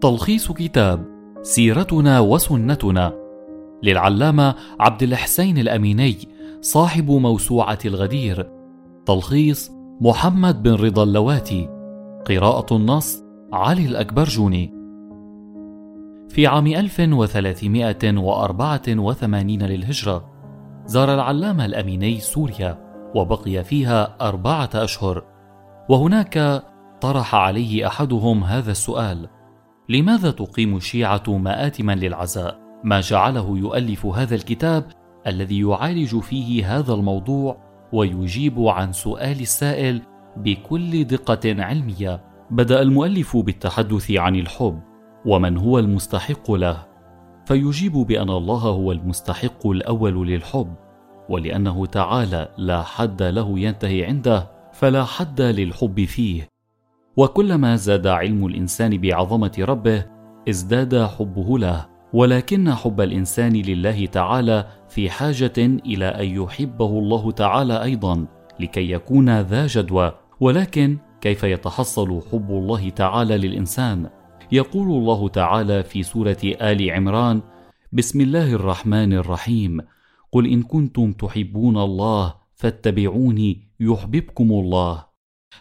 تلخيص كتاب سيرتنا وسنتنا للعلامة عبد الحسين الأميني صاحب موسوعة الغدير. تلخيص محمد بن رضا اللواتي. قراءة النص علي الأكبرجوني في عام 1384 للهجرة زار العلامة الأميني سوريا وبقي فيها أربعة أشهر. وهناك طرح عليه أحدهم هذا السؤال لماذا تقيم الشيعة مآتما للعزاء؟ ما جعله يؤلف هذا الكتاب الذي يعالج فيه هذا الموضوع ويجيب عن سؤال السائل بكل دقة علمية. بدأ المؤلف بالتحدث عن الحب ومن هو المستحق له، فيجيب بأن الله هو المستحق الأول للحب، ولأنه تعالى لا حد له ينتهي عنده، فلا حد للحب فيه. وكلما زاد علم الإنسان بعظمة ربه ازداد حبه له. ولكن حب الإنسان لله تعالى في حاجة إلى أن يحبه الله تعالى أيضا لكي يكون ذا جدوى. ولكن كيف يتحصل حب الله تعالى للإنسان؟ يقول الله تعالى في سورة آل عمران بسم الله الرحمن الرحيم. قل إن كنتم تحبون الله فاتبعوني يحببكم الله.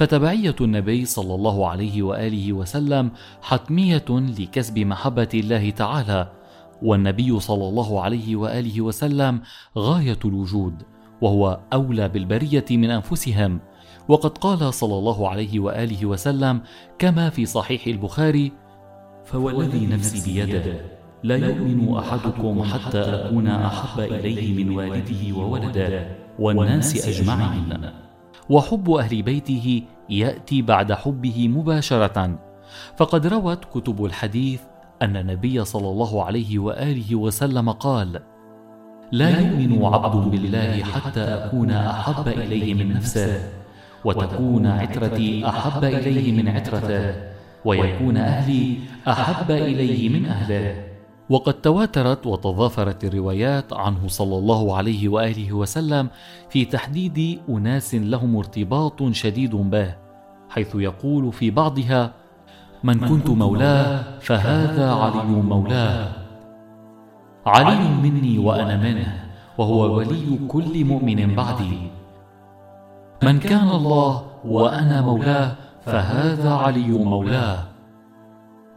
فتبعية النبي صلى الله عليه وآله وسلم حتمية لكسب محبة الله تعالى والنبي صلى الله عليه وآله وسلم غاية الوجود وهو أولى بالبرية من أنفسهم. وقد قال صلى الله عليه وآله وسلم كما في صحيح البخاري فوالذي نفسي بيده لا يؤمن أحدكم حتى أكون أحب إليه من والده وولده والناس أجمعين. وحب أهل بيته يأتي بعد حبه مباشرة. فقد روت كتب الحديث أن النبي صلى الله عليه وآله وسلم قال لا يؤمن عبد بالله حتى أكون أحب إليه من نفسه وتكون عترتي أحب إليه من عترته ويكون أهلي أحب إليه من أهله. وقد تواترت وتضافرت الروايات عنه صلى الله عليه وآله وسلم في تحديد أناس لهم ارتباط شديد به حيث يقول في بعضها من كنت مولاه فهذا علي مولاه. علي مني وأنا منه وهو ولي كل مؤمن بعدي. من كان الله وأنا مولاه فهذا علي مولاه.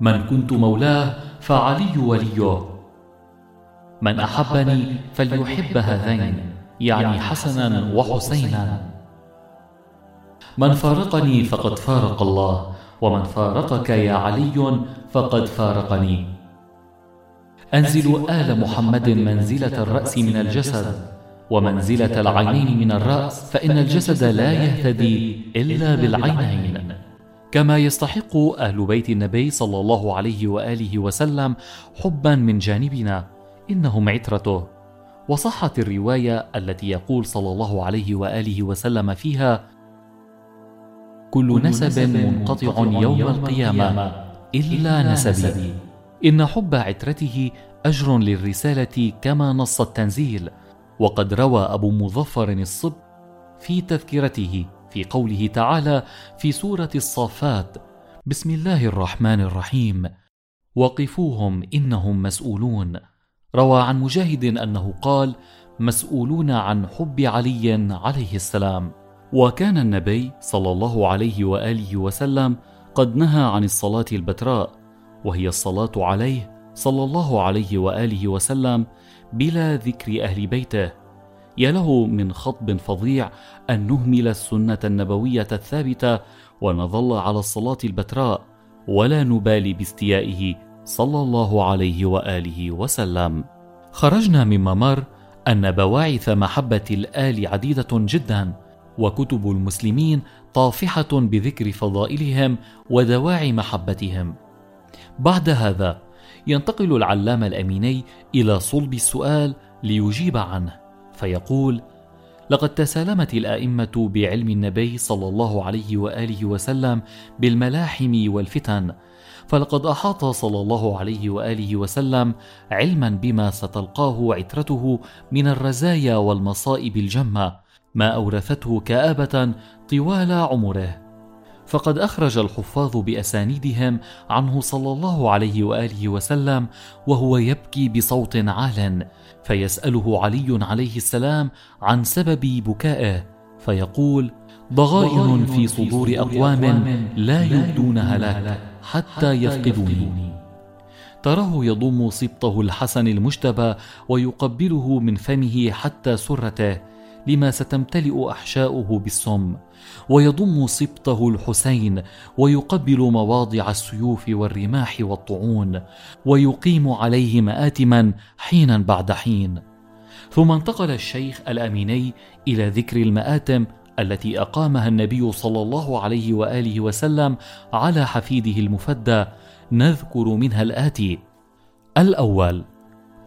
من كنت مولاه فعلي وليه من أحبني فليحب هذين يعني حسنا وحسينا. من فارقني فقد فارق الله ومن فارقك يا علي فقد فارقني. انزلوا آل محمد منزلة الرأس من الجسد ومنزلة العينين من الرأس فإن الجسد لا يهتدي إلا بالعينين. كما يستحق أهل بيت النبي صلى الله عليه وآله وسلم حبا من جانبنا إنهم عترته. وصحت الرواية التي يقول صلى الله عليه وآله وسلم فيها كل نسب منقطع يوم القيامة إلا نسبي. إن حب عترته أجر للرسالة كما نص التنزيل. وقد روى أبو مظفر الصب في تذكرته في قوله تعالى في سورة الصافات بسم الله الرحمن الرحيم. وقفوهم إنهم مسؤولون. روى عن مجاهد أنه قال مسؤولون عن حب علي عليه السلام. وكان النبي صلى الله عليه وآله وسلم قد نهى عن الصلاة البتراء وهي الصلاة عليه صلى الله عليه وآله وسلم بلا ذكر أهل بيته. يا له من خطب فظيع أن نهمل السنة النبوية الثابتة ونظل على الصلاة البتراء ولا نبالي باستيائه صلى الله عليه وآله وسلم. خرجنا من ممر أن بواعث محبة الآل عديدة جدا وكتب المسلمين طافحة بذكر فضائلهم ودواعي محبتهم. بعد هذا ينتقل العلامة الأميني إلى صلب السؤال ليجيب عنه. فيقول لقد تسالمت الأئمة بعلم النبي صلى الله عليه وآله وسلم بالملاحم والفتن فلقد أحاط صلى الله عليه وآله وسلم علما بما ستلقاه عترته من الرزايا والمصائب الجمة ما أورثته كآبة طوال عمره. فقد أخرج الحفاظ بأسانيدهم عنه صلى الله عليه وآله وسلم وهو يبكي بصوت عال فيسأله علي عليه السلام عن سبب بكائه فيقول ضغائن في صدور أقوام لا يبدونها لك حتى يفقدوني تراه يضم سبطه الحسن المجتبى ويقبله من فمه حتى سرته لما ستمتلئ أحشاؤه بالسم ويضم سبطه الحسين ويقبل مواضع السيوف والرماح والطعون ويقيم عليه مآتما حينا بعد حين. ثم انتقل الشيخ الأميني إلى ذكر المآتم التي أقامها النبي صلى الله عليه وآله وسلم على حفيده المفدى نذكر منها الاتي الأول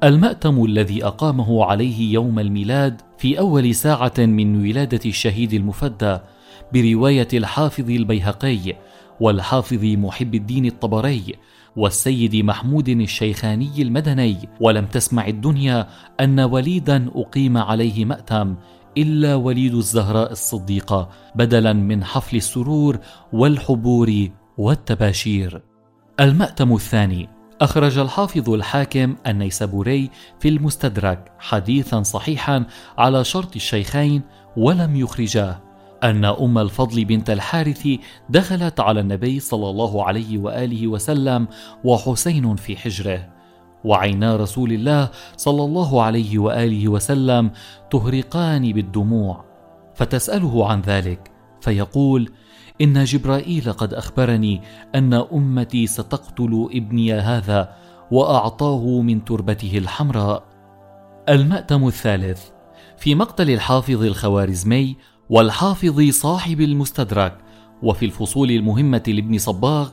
المأتم الذي أقامه عليه يوم الميلاد في أول ساعة من ولادة الشهيد المفدى برواية الحافظ البيهقي والحافظ محب الدين الطبري والسيد محمود الشيخاني المدني. ولم تسمع الدنيا أن وليدا أقيم عليه مأتم إلا وليد الزهراء الصديقة بدلا من حفل السرور والحبور والتباشير. المأتم الثاني أخرج الحافظ الحاكم النيسابوري في المستدرك حديثا صحيحا على شرط الشيخين ولم يخرجاه. أن أم الفضل بنت الحارث دخلت على النبي صلى الله عليه وآله وسلم وحسين في حجره. وعينا رسول الله صلى الله عليه وآله وسلم تهرقان بالدموع فتسأله عن ذلك فيقول: إن جبرائيل قد أخبرني أن أمتي ستقتل ابني هذا وأعطاه من تربته الحمراء. المأتم الثالث في مقتل الحافظ الخوارزمي والحافظ صاحب المستدرك وفي الفصول المهمة لابن صباغ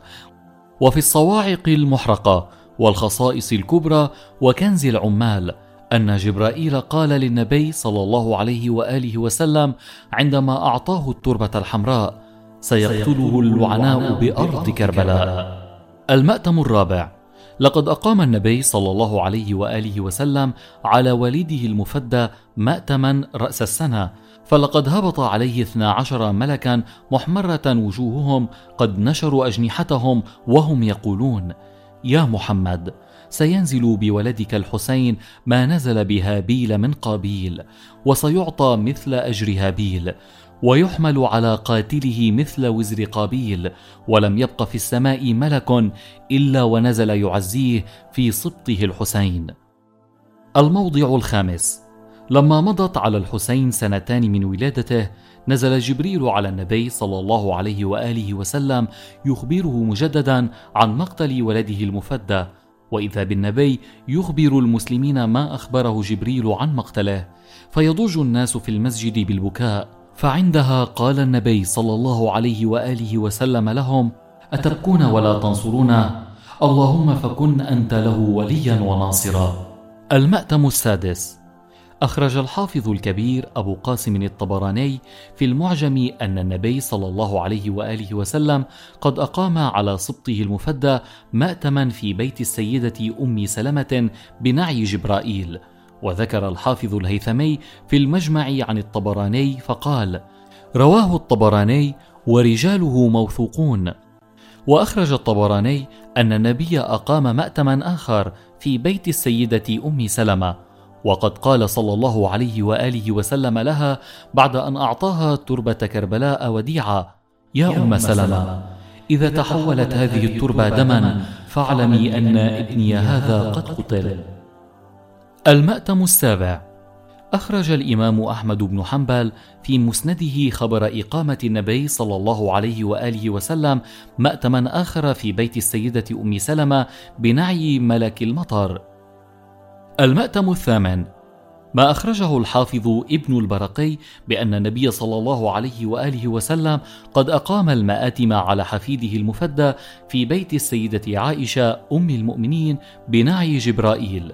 وفي الصواعق المحرقة والخصائص الكبرى وكنز العمال أن جبرائيل قال للنبي صلى الله عليه وآله وسلم عندما أعطاه التربة الحمراء سيقتله اللعناء بأرض كربلاء. المأتم الرابع لقد أقام النبي صلى الله عليه وآله وسلم على والده المفدى مأتما رأس السنة فلقد هبط عليه اثنا عشر ملكا محمرة وجوههم قد نشروا أجنحتهم وهم يقولون يا محمد سينزل بولدك الحسين ما نزل بهابيل من قابيل وسيعطى مثل أجر هابيل ويحمل على قاتله مثل وزر قابيل ولم يبق في السماء ملك إلا ونزل يعزيه في سبطه الحسين. الموضع الخامس لما مضت على الحسين سنتان من ولادته نزل جبريل على النبي صلى الله عليه وآله وسلم يخبره مجددا عن مقتل ولده المفدى وإذا بالنبي يخبر المسلمين ما أخبره جبريل عن مقتله فيضج الناس في المسجد بالبكاء. فعندها قال النبي صلى الله عليه وآله وسلم لهم أتبكون ولا تنصرون؟ اللهم فكن أنت له وليا وناصرا. المأتم السادس. أخرج الحافظ الكبير أبو قاسم الطبراني في المعجم أن النبي صلى الله عليه وآله وسلم قد أقام على سبطه المفدى مأتما في بيت السيدة أم سلمة بنعي جبرائيل. وذكر الحافظ الهيثمي في المجمع عن الطبراني فقال رواه الطبراني ورجاله موثوقون وأخرج الطبراني أن النبي أقام ماتما آخر في بيت السيدة أم سلمة. وقد قال صلى الله عليه وآله وسلم لها بعد أن أعطاها تربة كربلاء وديعة يا أم سلمة إذا تحولت هذه التربة دما فاعلمي أن ابني هذا قد قتل. المأتم السابع. أخرج الإمام أحمد بن حنبل في مسنده خبر إقامة النبي صلى الله عليه وآله وسلم مأتما آخر في بيت السيدة أم سلمة بنعي ملك المطر. المأتم الثامن ما أخرجه الحافظ ابن البرقي بأن النبي صلى الله عليه وآله وسلم قد أقام المآتم على حفيده المفدى في بيت السيدة عائشة أم المؤمنين بنعي جبرائيل.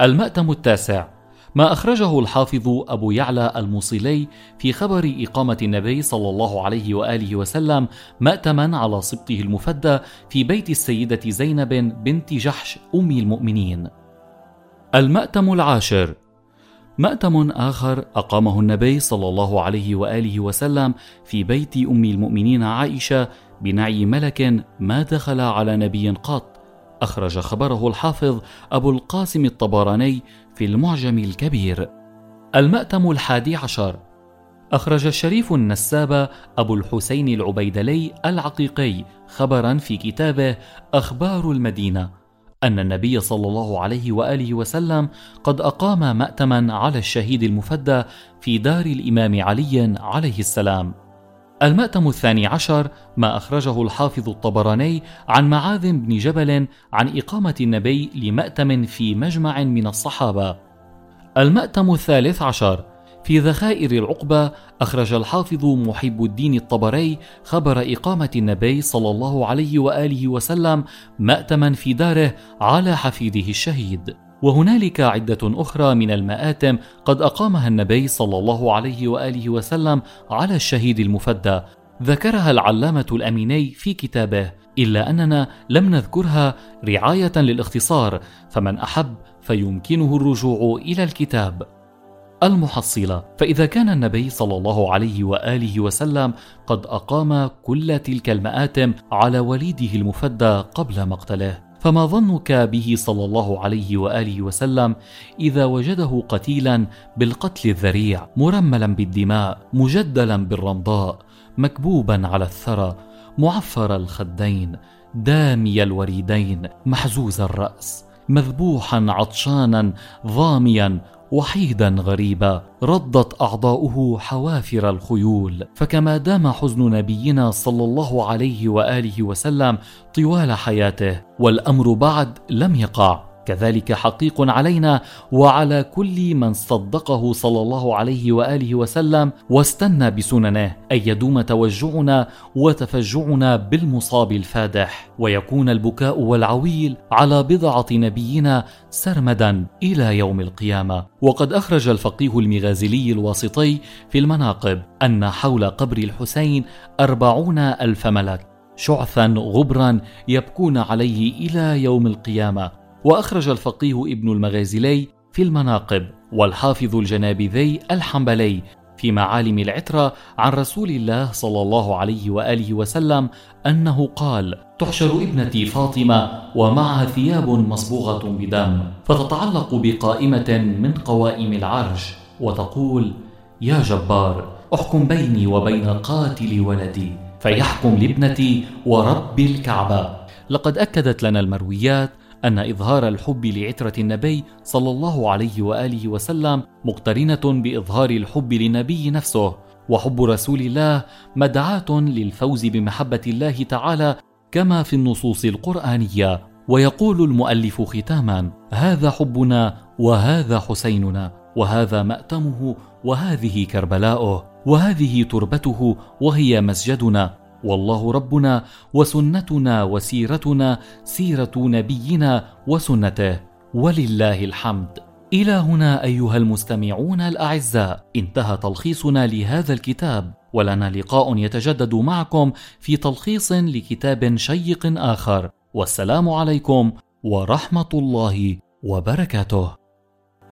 المأتم التاسع ما أخرجه الحافظ أبو يعلى الموصلي في خبر إقامة النبي صلى الله عليه وآله وسلم مأتما على سبطه المفدى في بيت السيدة زينب بنت جحش أم المؤمنين. المأتم العاشر. مأتم آخر أقامه النبي صلى الله عليه وآله وسلم في بيت أم المؤمنين عائشة بنعي ملك ما دخل على نبي قط. أخرج خبره الحافظ أبو القاسم الطبراني في المعجم الكبير. المأتم الحادي عشر. أخرج الشريف النساب أبو الحسين العبيدلي العقيقي خبرا في كتابه أخبار المدينة. أن النبي صلى الله عليه وآله وسلم قد أقام مأتما على الشهيد المفدى في دار الإمام علي عليه السلام. المأتم الثاني عشر ما أخرجه الحافظ الطبراني عن معاذ بن جبل عن إقامة النبي لمأتم في مجمع من الصحابة. المأتم الثالث عشر في ذخائر العقبة أخرج الحافظ محب الدين الطبري خبر إقامة النبي صلى الله عليه وآله وسلم مأتما في داره على حفيده الشهيد. وهنالك عدة أخرى من المآتم قد أقامها النبي صلى الله عليه وآله وسلم على الشهيد المفدى. ذكرها العلامة الأميني في كتابه إلا أننا لم نذكرها رعاية للاختصار فمن أحب فيمكنه الرجوع إلى الكتاب. المحصلة. فإذا كان النبي صلى الله عليه وآله وسلم قد أقام كل تلك المآتم على وليده المفدى قبل مقتله. فما ظنك به صلى الله عليه وآله وسلم إذا وجده قتيلا بالقتل الذريع مرملا بالدماء مجدلا بالرمضاء مكبوبا على الثرى معفر الخدين دامي الوريدين محزوز الرأس مذبوحا عطشانا ظاميا وحيدا غريبا ردت أعضاؤه حوافر الخيول. فكما دام حزن نبينا صلى الله عليه وآله وسلم طوال حياته والأمر بعد لم يقع. كذلك حقيق علينا وعلى كل من صدقه صلى الله عليه وآله وسلم واستنى بسننه أن يدوم توجعنا وتفجعنا بالمصاب الفادح. ويكون البكاء والعويل على بضعة نبينا سرمدا إلى يوم القيامة. وقد أخرج الفقيه المغازلي الواسطي في المناقب أن حول قبر الحسين أربعون ألف ملك. شعثا غبرا يبكون عليه إلى يوم القيامة. وأخرج الفقيه ابن المغازلي في المناقب والحافظ الجنابذي الحنبلي في معالم العترة عن رسول الله صلى الله عليه وآله وسلم أنه قال تحشر ابنتي فاطمة ومعها ثياب مصبوغة بدم فتتعلق بقائمة من قوائم العرش وتقول يا جبار احكم بيني وبين قاتل ولدي فيحكم لابنتي ورب الكعبة. لقد أكدت لنا المرويات أن إظهار الحب لعترة النبي صلى الله عليه وآله وسلم مقترنة بإظهار الحب للنبي نفسه، وحب رسول الله مدعاة للفوز بمحبة الله تعالى كما في النصوص القرآنية، ويقول المؤلف ختاما: هذا حبنا وهذا حسيننا، وهذا مأتمه وهذه كربلاؤه، وهذه تربته وهي مسجدنا، والله ربنا وسنتنا وسيرتنا سيرة نبينا وسنته. ولله الحمد. إلى هنا أيها المستمعون الأعزاء انتهى تلخيصنا لهذا الكتاب. ولنا لقاء يتجدد معكم في تلخيص لكتاب شيق آخر. والسلام عليكم ورحمة الله وبركاته.